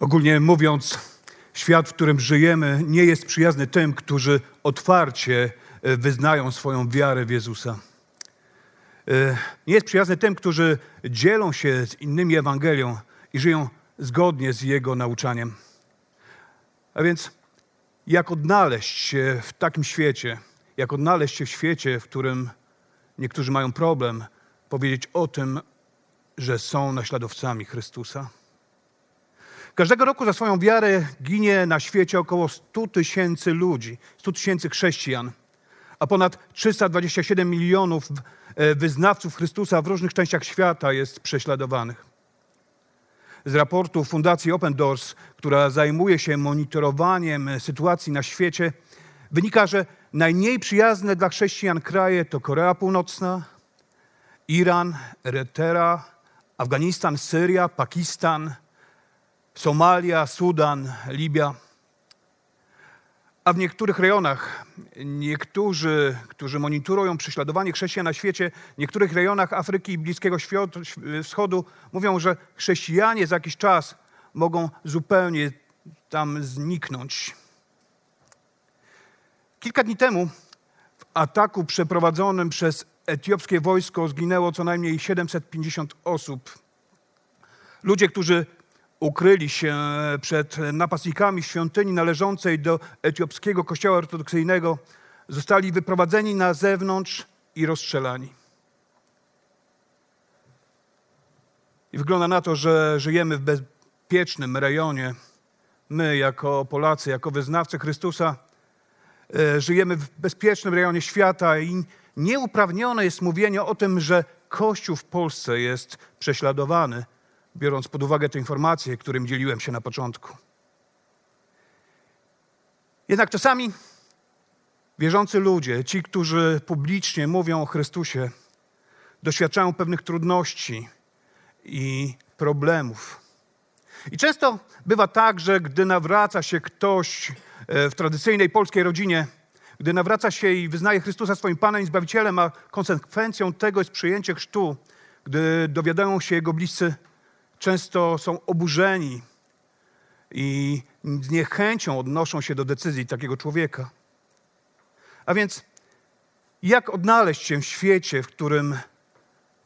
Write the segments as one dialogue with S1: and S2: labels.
S1: Ogólnie mówiąc, świat, w którym żyjemy, nie jest przyjazny tym, którzy otwarcie e, wyznają swoją wiarę w Jezusa. E, Nie jest przyjazny tym, którzy dzielą się z innymi Ewangelią i żyją zgodnie z Jego nauczaniem. A więc, jak odnaleźć się w takim świecie, jak odnaleźć się w świecie, w którym niektórzy mają problem powiedzieć o tym, że są naśladowcami Chrystusa? Każdego roku za swoją wiarę ginie na świecie około 100 tysięcy ludzi, 100 tysięcy chrześcijan, a ponad 327 milionów e, wyznawców Chrystusa w różnych częściach świata jest prześladowanych. Z raportu Fundacji Open Doors, która zajmuje się monitorowaniem sytuacji na świecie, wynika, że najmniej przyjazne dla chrześcijan kraje to Korea Północna, Iran, Erytrea, Afganistan, Syria, Pakistan, Somalia, Sudan, Libia. A w niektórych rejonach, niektórzy, którzy monitorują prześladowanie chrześcijan na świecie, w niektórych rejonach Afryki i Bliskiego Wschodu mówią, że chrześcijanie za jakiś czas mogą zupełnie tam zniknąć. Kilka dni temu w ataku przeprowadzonym przez etiopskie wojsko zginęło co najmniej 750 osób. Ludzie, którzy ukryli się przed napastnikami świątyni należącej do etiopskiego kościoła ortodoksyjnego, zostali wyprowadzeni na zewnątrz i rozstrzelani. I wygląda na to, że żyjemy w bezpiecznym rejonie. My, jako Polacy, jako wyznawcy Chrystusa, e, żyjemy w bezpiecznym rejonie świata i nieuprawnione jest mówienie o tym, że Kościół w Polsce jest prześladowany biorąc pod uwagę te informacje, którym dzieliłem się na początku. Jednak czasami wierzący ludzie, ci, którzy publicznie mówią o Chrystusie, doświadczają pewnych trudności i problemów. I często bywa tak, że gdy nawraca się ktoś e, w tradycyjnej polskiej rodzinie, gdy nawraca się i wyznaje Chrystusa swoim Panem i Zbawicielem, a konsekwencją tego jest przyjęcie chrztu, gdy dowiadają się jego bliscy, często są oburzeni i z niechęcią odnoszą się do decyzji takiego człowieka. A więc, jak odnaleźć się w świecie, w którym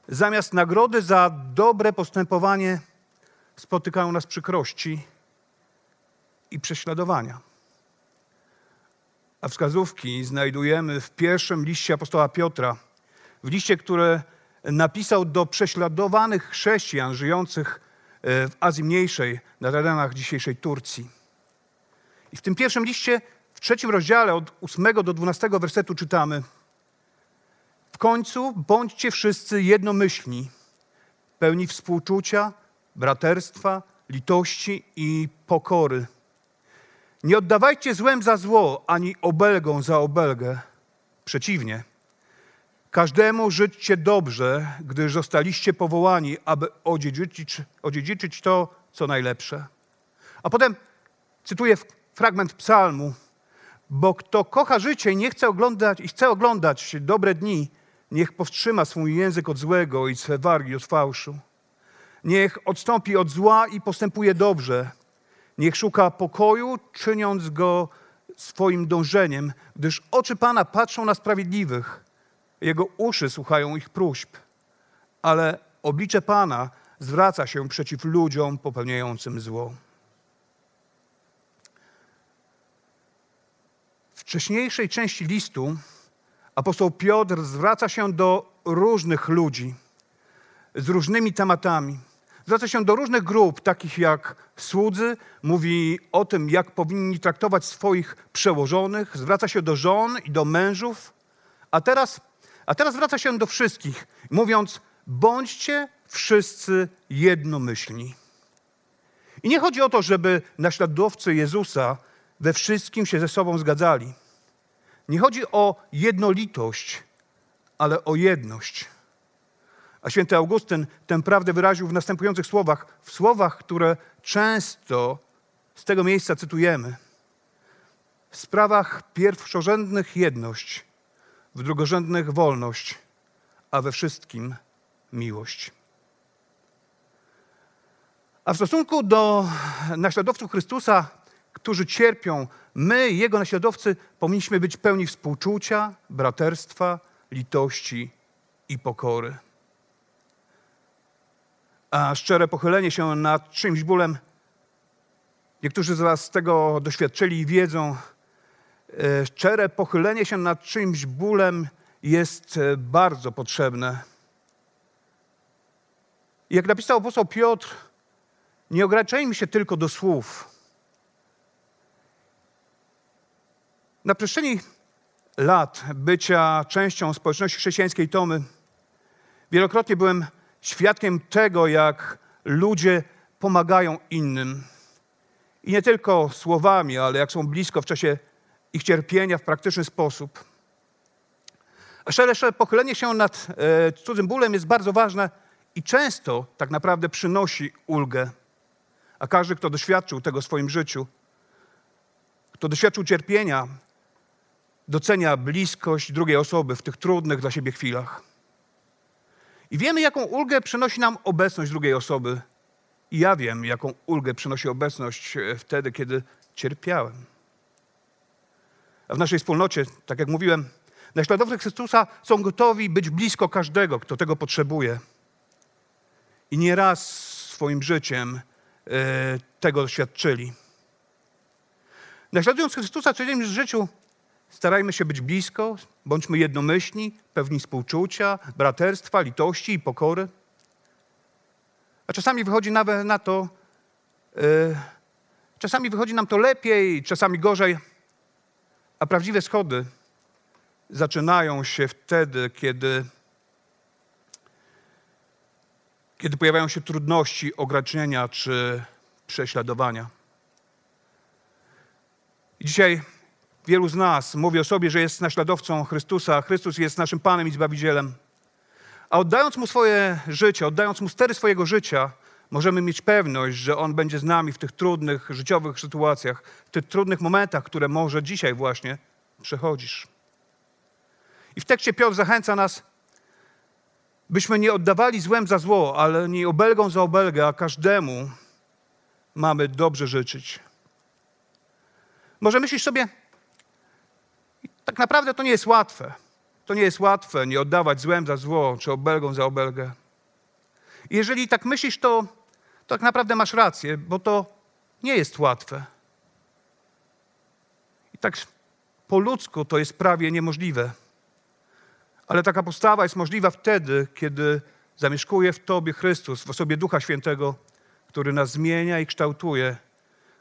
S1: zamiast nagrody za dobre postępowanie spotykają nas przykrości i prześladowania? A wskazówki znajdujemy w pierwszym liście apostoła Piotra, w liście, które napisał do prześladowanych chrześcijan żyjących e, w Azji Mniejszej, na terenach dzisiejszej Turcji. I w tym pierwszym liście, w trzecim rozdziale, od 8 do 12 wersetu czytamy: W końcu bądźcie wszyscy jednomyślni, pełni współczucia, braterstwa, litości i pokory. Nie oddawajcie złem za zło, ani obelgą za obelgę. Przeciwnie Każdemu żyćcie dobrze, gdyż zostaliście powołani, aby odziedziczyć, odziedziczyć to, co najlepsze. A potem cytuję fragment psalmu, bo kto kocha życie i nie chce oglądać, i chce oglądać dobre dni, niech powstrzyma swój język od złego i swe wargi od fałszu. Niech odstąpi od zła i postępuje dobrze. Niech szuka pokoju, czyniąc go swoim dążeniem, gdyż oczy Pana patrzą na sprawiedliwych, jego uszy słuchają ich próśb, ale oblicze Pana zwraca się przeciw ludziom popełniającym zło. W wcześniejszej części listu apostoł Piotr zwraca się do różnych ludzi z różnymi tematami. Zwraca się do różnych grup, takich jak słudzy, mówi o tym, jak powinni traktować swoich przełożonych, zwraca się do żon i do mężów, a teraz a teraz zwraca się do wszystkich, mówiąc, bądźcie wszyscy jednomyślni. I nie chodzi o to, żeby naśladowcy Jezusa we wszystkim się ze sobą zgadzali. Nie chodzi o jednolitość, ale o jedność. A święty Augustyn tę prawdę wyraził w następujących słowach, w słowach, które często z tego miejsca cytujemy. W sprawach pierwszorzędnych jedność, w drugorzędnych wolność, a we wszystkim miłość. A w stosunku do naśladowców Chrystusa, którzy cierpią, my, Jego naśladowcy, powinniśmy być pełni współczucia, braterstwa, litości i pokory. A szczere pochylenie się nad czymś bólem, niektórzy z Was tego doświadczyli i wiedzą, szczere pochylenie się nad czymś bólem jest e, bardzo potrzebne. Jak napisał apostoł Piotr, nie ograniczajmy się tylko do słów. Na przestrzeni lat bycia częścią społeczności chrześcijańskiej Tomy wielokrotnie byłem świadkiem tego, jak ludzie pomagają innym. I nie tylko słowami, ale jak są blisko w czasie ich cierpienia w praktyczny sposób. A szersze pochylenie się nad e, cudzym bólem jest bardzo ważne i często tak naprawdę przynosi ulgę. A każdy, kto doświadczył tego w swoim życiu, kto doświadczył cierpienia, docenia bliskość drugiej osoby w tych trudnych dla siebie chwilach. I wiemy, jaką ulgę przynosi nam obecność drugiej osoby. I ja wiem, jaką ulgę przynosi obecność e, wtedy, kiedy cierpiałem. A w naszej wspólnocie, tak jak mówiłem, naśladowcy Chrystusa są gotowi być blisko każdego, kto tego potrzebuje. I nieraz swoim życiem E, tego doświadczyli. Naśladując Chrystusa w codziennym życiu, starajmy się być blisko, bądźmy jednomyślni, pewni współczucia, braterstwa, litości i pokory. A czasami wychodzi nawet na to, yy, czasami wychodzi nam to lepiej, czasami gorzej, a prawdziwe schody zaczynają się wtedy, kiedy kiedy pojawiają się trudności, ograniczenia czy prześladowania. I dzisiaj wielu z nas mówi o sobie, że jest naśladowcą Chrystusa, a Chrystus jest naszym Panem i Zbawicielem. A oddając Mu swoje życie, oddając Mu stery swojego życia, możemy mieć pewność, że On będzie z nami w tych trudnych życiowych sytuacjach, w tych trudnych momentach, które może dzisiaj właśnie przechodzisz. I w tekście Piotr zachęca nas byśmy nie oddawali złem za zło, ale nie obelgą za obelgę, a każdemu mamy dobrze życzyć. Może myślisz sobie, tak naprawdę to nie jest łatwe. To nie jest łatwe nie oddawać złem za zło, czy obelgą za obelgę. Jeżeli tak myślisz, to tak naprawdę masz rację, bo to nie jest łatwe. I tak po ludzku to jest prawie niemożliwe. Ale taka postawa jest możliwa wtedy, kiedy zamieszkuje w Tobie Chrystus, w osobie Ducha Świętego, który nas zmienia i kształtuje,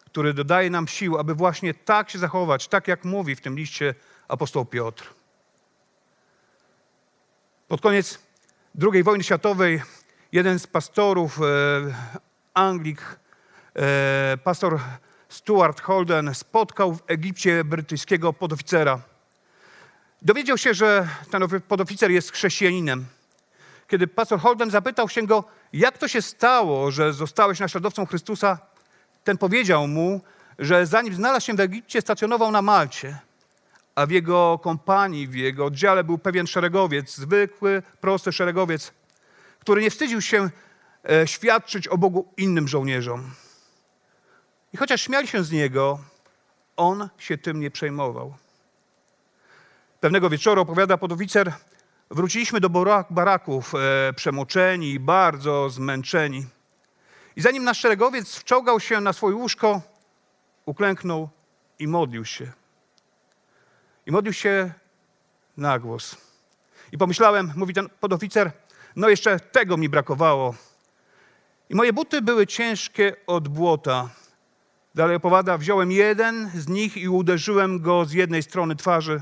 S1: który dodaje nam sił, aby właśnie tak się zachować, tak jak mówi w tym liście apostoł Piotr. Pod koniec II wojny światowej jeden z pastorów e, Anglik, e, pastor Stuart Holden, spotkał w Egipcie brytyjskiego podoficera – Dowiedział się, że ten podoficer jest chrześcijaninem. Kiedy pastor Holden zapytał się go, jak to się stało, że zostałeś naśladowcą Chrystusa, ten powiedział mu, że zanim znalazł się w Egipcie, stacjonował na Malcie, a w jego kompanii, w jego oddziale był pewien szeregowiec, zwykły, prosty szeregowiec, który nie wstydził się świadczyć o Bogu innym żołnierzom. I chociaż śmiali się z niego, on się tym nie przejmował. Pewnego wieczoru, opowiada podoficer, wróciliśmy do baraków e, przemoczeni, bardzo zmęczeni. I zanim nasz szeregowiec wczołgał się na swoje łóżko, uklęknął i modlił się. I modlił się na głos. I pomyślałem, mówi ten podoficer, no jeszcze tego mi brakowało. I moje buty były ciężkie od błota. Dalej opowiada, wziąłem jeden z nich i uderzyłem go z jednej strony twarzy,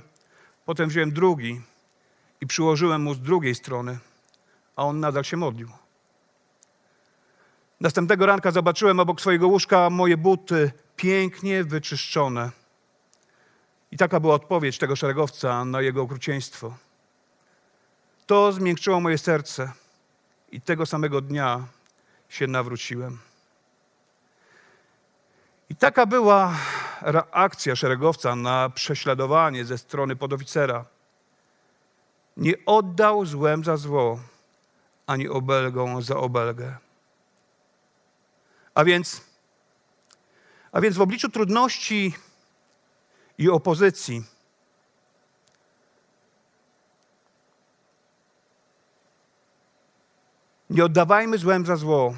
S1: Potem wziąłem drugi i przyłożyłem mu z drugiej strony, a on nadal się modlił. Następnego ranka zobaczyłem obok swojego łóżka moje buty pięknie wyczyszczone. I taka była odpowiedź tego szeregowca na jego okrucieństwo. To zmiękczyło moje serce i tego samego dnia się nawróciłem. I taka była reakcja szeregowca na prześladowanie ze strony podoficera. Nie oddał złem za zło, ani obelgą za obelgę. A więc, a więc w obliczu trudności i opozycji nie oddawajmy złem za zło,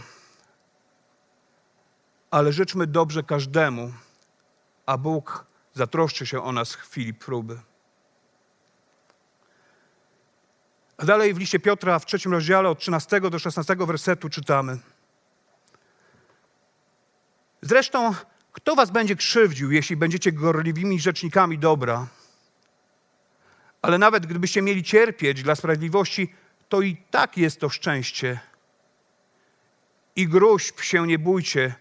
S1: ale życzmy dobrze każdemu, a Bóg zatroszczy się o nas w chwili próby. A dalej w liście Piotra w trzecim rozdziale od 13 do 16 wersetu czytamy. Zresztą, kto was będzie krzywdził, jeśli będziecie gorliwymi rzecznikami dobra? Ale nawet gdybyście mieli cierpieć dla sprawiedliwości, to i tak jest to szczęście. I gruźb się nie bójcie,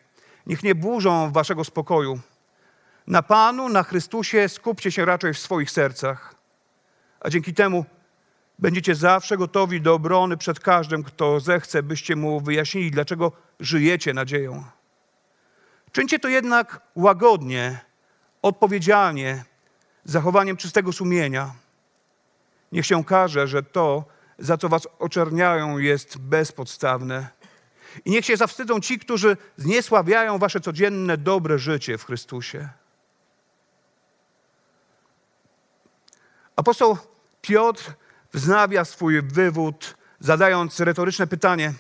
S1: niech nie burzą waszego spokoju. Na Panu, na Chrystusie skupcie się raczej w swoich sercach, a dzięki temu będziecie zawsze gotowi do obrony przed każdym, kto zechce, byście mu wyjaśnili, dlaczego żyjecie nadzieją. Czyńcie to jednak łagodnie, odpowiedzialnie, zachowaniem czystego sumienia. Niech się okaże, że to, za co was oczerniają, jest bezpodstawne. I niech się zawstydzą ci, którzy zniesławiają wasze codzienne dobre życie w Chrystusie. Apostoł Piotr wznawia swój wywód, zadając retoryczne pytanie: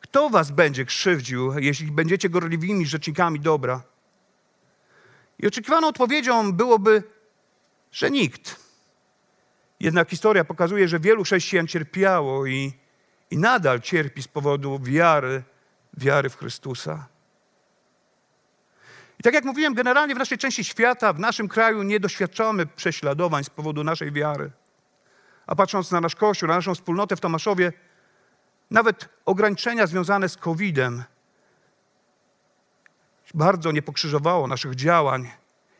S1: Kto was będzie krzywdził, jeśli będziecie gorliwymi rzecznikami dobra? I oczekiwaną odpowiedzią byłoby, że nikt. Jednak historia pokazuje, że wielu chrześcijan cierpiało i, i nadal cierpi z powodu wiary, wiary w Chrystusa. I tak jak mówiłem, generalnie w naszej części świata, w naszym kraju nie doświadczamy prześladowań z powodu naszej wiary. A patrząc na nasz Kościół, na naszą wspólnotę w Tomaszowie, nawet ograniczenia związane z COVID-em bardzo nie pokrzyżowało naszych działań.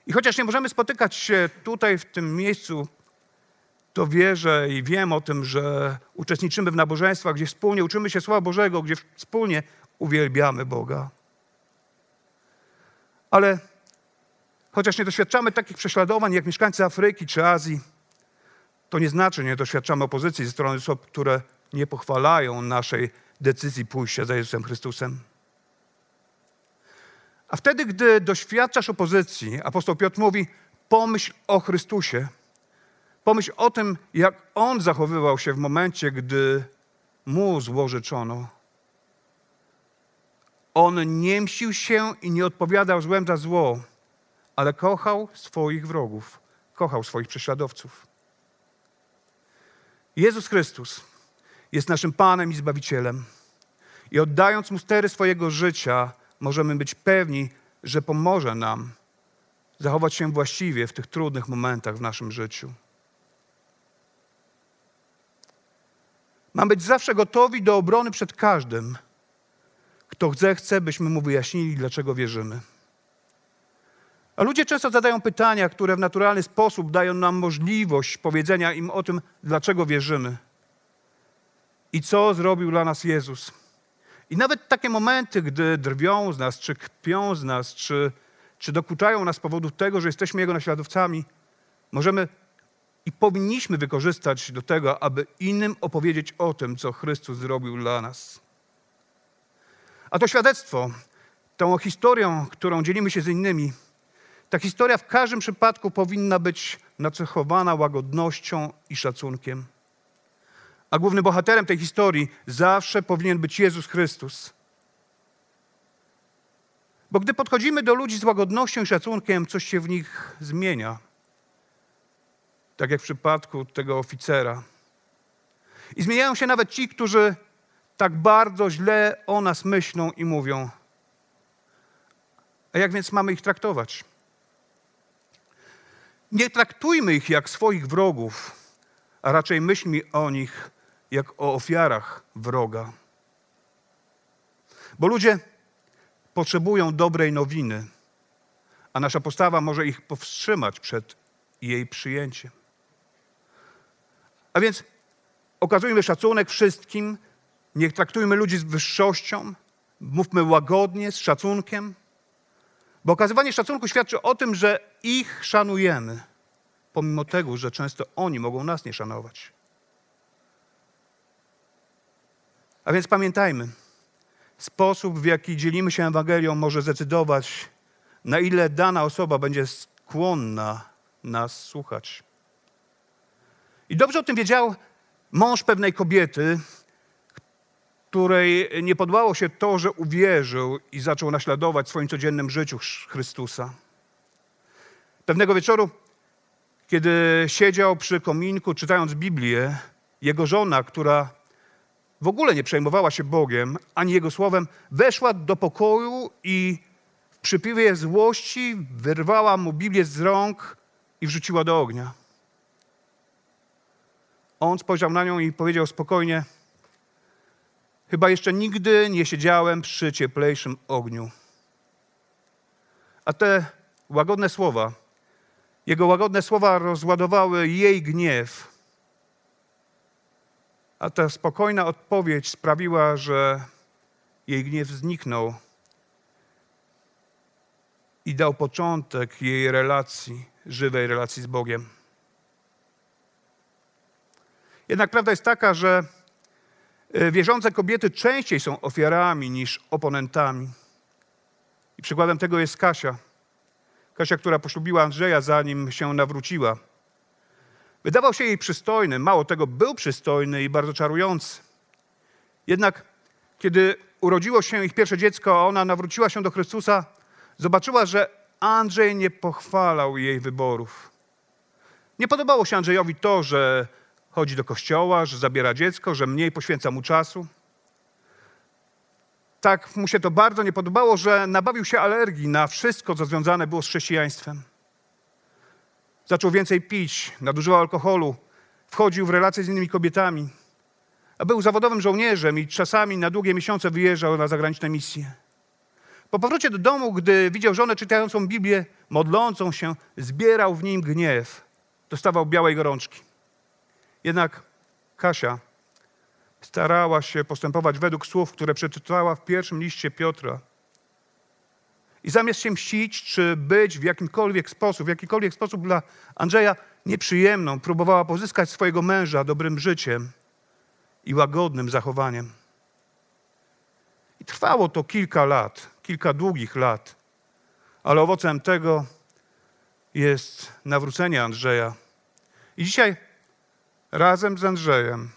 S1: I chociaż nie możemy spotykać się tutaj w tym miejscu, to wierzę i wiem o tym, że uczestniczymy w nabożeństwach, gdzie wspólnie uczymy się Słowa Bożego, gdzie wspólnie uwielbiamy Boga. Ale chociaż nie doświadczamy takich prześladowań jak mieszkańcy Afryki czy Azji, to nie znaczy, nie doświadczamy opozycji ze strony osób, które nie pochwalają naszej decyzji pójścia za Jezusem Chrystusem. A wtedy, gdy doświadczasz opozycji, apostoł Piotr mówi: pomyśl o Chrystusie. Pomyśl o tym, jak on zachowywał się w momencie, gdy mu złożyczono. On nie mścił się i nie odpowiadał złem za zło, ale kochał swoich wrogów, kochał swoich prześladowców. Jezus Chrystus jest naszym Panem i Zbawicielem. I oddając Mu stery swojego życia, możemy być pewni, że pomoże nam zachować się właściwie w tych trudnych momentach w naszym życiu. Mamy być zawsze gotowi do obrony przed każdym, kto zechce, byśmy mu wyjaśnili, dlaczego wierzymy. A ludzie często zadają pytania, które w naturalny sposób dają nam możliwość powiedzenia im o tym, dlaczego wierzymy i co zrobił dla nas Jezus. I nawet takie momenty, gdy drwią z nas, czy kpią z nas, czy, czy dokuczają nas z powodu tego, że jesteśmy Jego naśladowcami, możemy i powinniśmy wykorzystać do tego, aby innym opowiedzieć o tym, co Chrystus zrobił dla nas. A to świadectwo, tą historią, którą dzielimy się z innymi, ta historia w każdym przypadku powinna być nacechowana łagodnością i szacunkiem. A głównym bohaterem tej historii zawsze powinien być Jezus Chrystus. Bo gdy podchodzimy do ludzi z łagodnością i szacunkiem, coś się w nich zmienia. Tak jak w przypadku tego oficera. I zmieniają się nawet ci, którzy tak bardzo źle o nas myślą i mówią. A jak więc mamy ich traktować? Nie traktujmy ich jak swoich wrogów, a raczej myślmy o nich jak o ofiarach wroga. Bo ludzie potrzebują dobrej nowiny, a nasza postawa może ich powstrzymać przed jej przyjęciem. A więc okazujmy szacunek wszystkim, niech traktujmy ludzi z wyższością, mówmy łagodnie, z szacunkiem, bo okazywanie szacunku świadczy o tym, że ich szanujemy, pomimo tego, że często oni mogą nas nie szanować. A więc pamiętajmy, sposób, w jaki dzielimy się Ewangelią, może zdecydować, na ile dana osoba będzie skłonna nas słuchać. I dobrze o tym wiedział mąż pewnej kobiety, której nie podobało się to, że uwierzył i zaczął naśladować w swoim codziennym życiu Chrystusa. Pewnego wieczoru, kiedy siedział przy kominku czytając Biblię, jego żona, która w ogóle nie przejmowała się Bogiem ani Jego słowem, weszła do pokoju i w przypływie złości wyrwała mu Biblię z rąk i wrzuciła do ognia. On spojrzał na nią i powiedział spokojnie: Chyba jeszcze nigdy nie siedziałem przy cieplejszym ogniu. A te łagodne słowa, jego łagodne słowa rozładowały jej gniew. A ta spokojna odpowiedź sprawiła, że jej gniew zniknął i dał początek jej relacji, żywej relacji z Bogiem. Jednak prawda jest taka, że e, wierzące kobiety częściej są ofiarami niż oponentami. I przykładem tego jest Kasia. Kasia, która poślubiła Andrzeja, zanim się nawróciła. Wydawał się jej przystojny, mało tego, był przystojny i bardzo czarujący. Jednak kiedy urodziło się ich pierwsze dziecko, a ona nawróciła się do Chrystusa, zobaczyła, że Andrzej nie pochwalał jej wyborów. Nie podobało się Andrzejowi to, że chodzi do kościoła, że zabiera dziecko, że mniej poświęca mu czasu. Tak mu się to bardzo nie podobało, że nabawił się alergii na wszystko, co związane było z chrześcijaństwem. Zaczął więcej pić, nadużywał alkoholu, wchodził w relacje z innymi kobietami, a był zawodowym żołnierzem i czasami na długie miesiące wyjeżdżał na zagraniczne misje. Po powrocie do domu, gdy widział żonę czytającą Biblię, modlącą się, zbierał w nim gniew. Dostawał białej gorączki. Jednak Kasia starała się postępować według słów, które przeczytała w pierwszym liście Piotra. I zamiast się mścić, czy być w jakimkolwiek sposób, w jakikolwiek sposób dla Andrzeja nieprzyjemną, próbowała pozyskać swojego męża dobrym życiem i łagodnym zachowaniem. I trwało to kilka lat, kilka długich lat, ale owocem tego jest nawrócenie Andrzeja. I dzisiaj razem z Andrzejem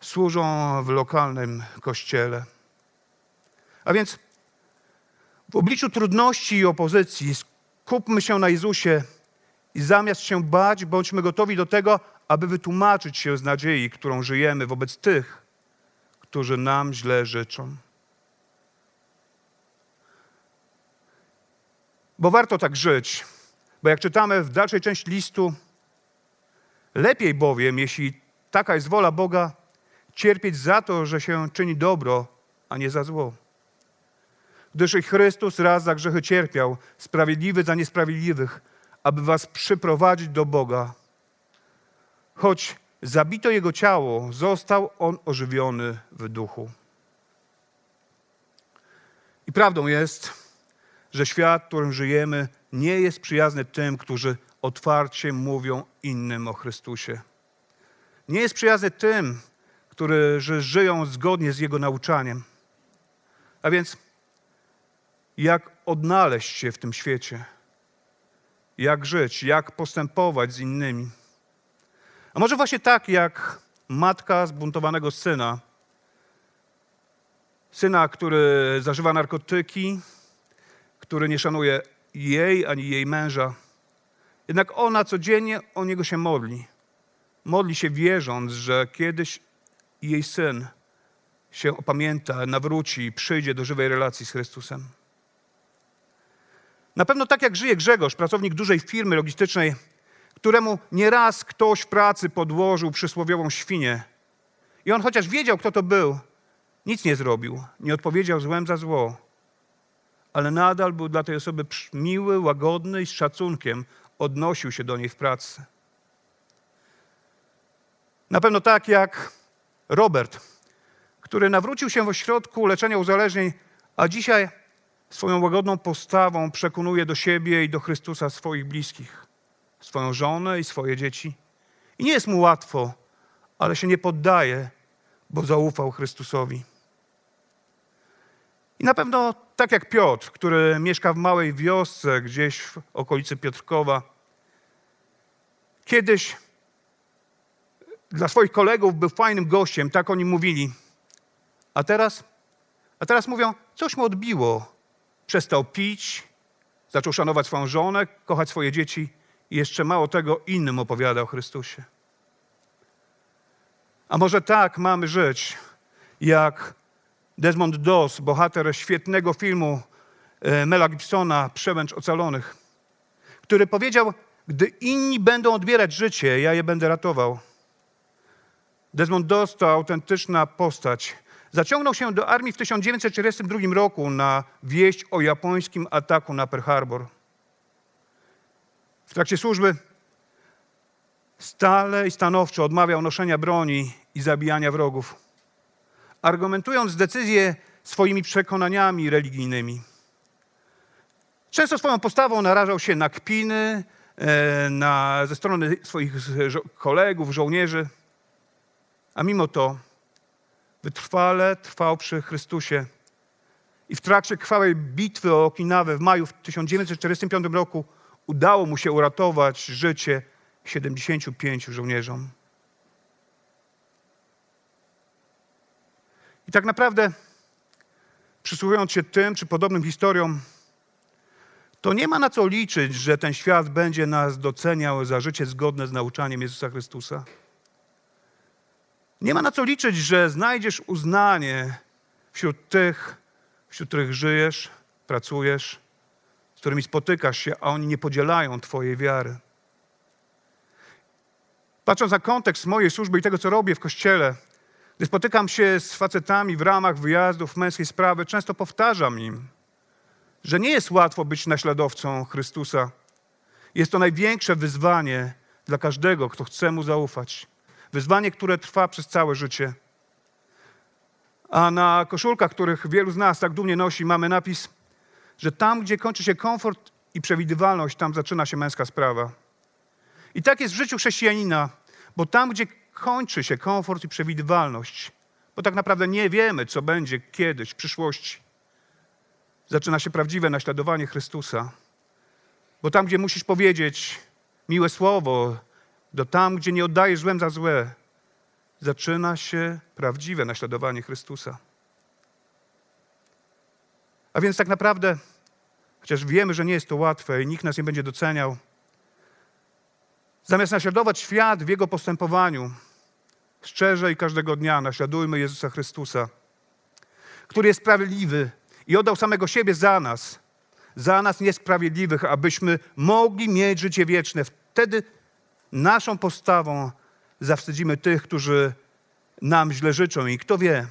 S1: służą w lokalnym kościele. A więc w obliczu trudności i opozycji skupmy się na Jezusie i zamiast się bać, bądźmy gotowi do tego, aby wytłumaczyć się z nadziei, którą żyjemy wobec tych, którzy nam źle życzą. Bo warto tak żyć, bo jak czytamy w dalszej części listu, lepiej bowiem, jeśli taka jest wola Boga, cierpieć za to, że się czyni dobro, a nie za zło. Gdyż i Chrystus raz za grzechy cierpiał, sprawiedliwy za niesprawiedliwych, aby was przyprowadzić do Boga. Choć zabito jego ciało, został on ożywiony w duchu. I prawdą jest, że świat, w którym żyjemy, nie jest przyjazny tym, którzy otwarcie mówią innym o Chrystusie. Nie jest przyjazny tym, którzy żyją zgodnie z Jego nauczaniem. A więc jak odnaleźć się w tym świecie? Jak żyć? Jak postępować z innymi? A może właśnie tak jak matka zbuntowanego syna, syna, który zażywa narkotyki, który nie szanuje jej ani jej męża. Jednak ona codziennie o niego się modli. Modli się wierząc, że kiedyś jej syn się opamięta, nawróci i przyjdzie do żywej relacji z Chrystusem. Na pewno tak jak żyje Grzegorz, pracownik dużej firmy logistycznej, któremu nieraz ktoś w pracy podłożył przysłowiową świnię. I on chociaż wiedział, kto to był, nic nie zrobił, nie odpowiedział złem za zło, ale nadal był dla tej osoby miły, łagodny i z szacunkiem odnosił się do niej w pracy. Na pewno tak jak Robert, który nawrócił się w ośrodku leczenia uzależnień, a dzisiaj swoją łagodną postawą przekonuje do siebie i do Chrystusa swoich bliskich, swoją żonę i swoje dzieci. I nie jest mu łatwo, ale się nie poddaje, bo zaufał Chrystusowi. I na pewno tak jak Piotr, który mieszka w małej wiosce gdzieś w okolicy Piotrkowa, kiedyś dla swoich kolegów był fajnym gościem, tak oni mówili. A teraz, a teraz mówią, coś mu odbiło. Przestał pić, zaczął szanować swoją żonę, kochać swoje dzieci i jeszcze mało tego innym opowiada o Chrystusie. A może tak mamy żyć, jak Desmond Doss, bohater świetnego filmu e, Mela Gibsona Przełęcz Ocalonych, który powiedział, gdy inni będą odbierać życie, ja je będę ratował. Desmond Doss to autentyczna postać. Zaciągnął się do armii w 1942 roku na wieść o japońskim ataku na Pearl Harbor. W trakcie służby stale i stanowczo odmawiał noszenia broni i zabijania wrogów, argumentując decyzje swoimi przekonaniami religijnymi. Często swoją postawą narażał się na kpiny e, na, ze strony swoich kolegów, żołnierzy. A mimo to wytrwale trwał przy Chrystusie. I w trakcie krwawej bitwy o Okinawę w maju w 1945 roku udało mu się uratować życie 75 żołnierzom. I tak naprawdę, przysłuchując się tym czy podobnym historiom, to nie ma na co liczyć, że ten świat będzie nas doceniał za życie zgodne z nauczaniem Jezusa Chrystusa. Nie ma na co liczyć, że znajdziesz uznanie wśród tych, wśród których żyjesz, pracujesz, z którymi spotykasz się, a oni nie podzielają Twojej wiary. Patrząc na kontekst mojej służby i tego, co robię w kościele, gdy spotykam się z facetami w ramach wyjazdów męskiej sprawy, często powtarzam im, że nie jest łatwo być naśladowcą Chrystusa. Jest to największe wyzwanie dla każdego, kto chce mu zaufać. Wyzwanie, które trwa przez całe życie. A na koszulkach, których wielu z nas tak dumnie nosi, mamy napis, że tam, gdzie kończy się komfort i przewidywalność, tam zaczyna się męska sprawa. I tak jest w życiu chrześcijanina, bo tam, gdzie kończy się komfort i przewidywalność, bo tak naprawdę nie wiemy, co będzie kiedyś, w przyszłości, zaczyna się prawdziwe naśladowanie Chrystusa. Bo tam, gdzie musisz powiedzieć miłe słowo, do tam, gdzie nie oddajesz złem za złe, zaczyna się prawdziwe naśladowanie Chrystusa. A więc tak naprawdę, chociaż wiemy, że nie jest to łatwe i nikt nas nie będzie doceniał, zamiast naśladować świat w jego postępowaniu, szczerze i każdego dnia naśladujmy Jezusa Chrystusa, który jest sprawiedliwy i oddał samego siebie za nas, za nas niesprawiedliwych, abyśmy mogli mieć życie wieczne. Wtedy naszą postawą zawstydzimy tych, którzy nam źle życzą i kto wie,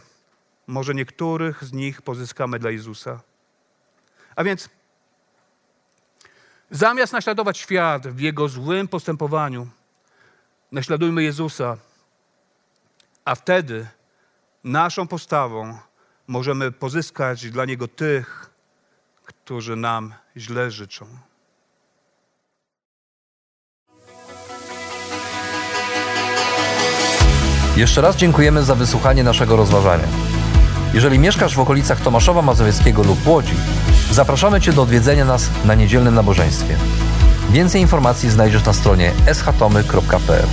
S1: może niektórych z nich pozyskamy dla Jezusa. A więc zamiast naśladować świat w jego złym postępowaniu, naśladujmy Jezusa, a wtedy naszą postawą możemy pozyskać dla Niego tych, którzy nam źle życzą.
S2: Jeszcze raz dziękujemy za wysłuchanie naszego rozważania. Jeżeli mieszkasz w okolicach Tomaszowa Mazowieckiego lub Łodzi, zapraszamy Cię do odwiedzenia nas na niedzielnym nabożeństwie. Więcej informacji znajdziesz na stronie schatomy.pl.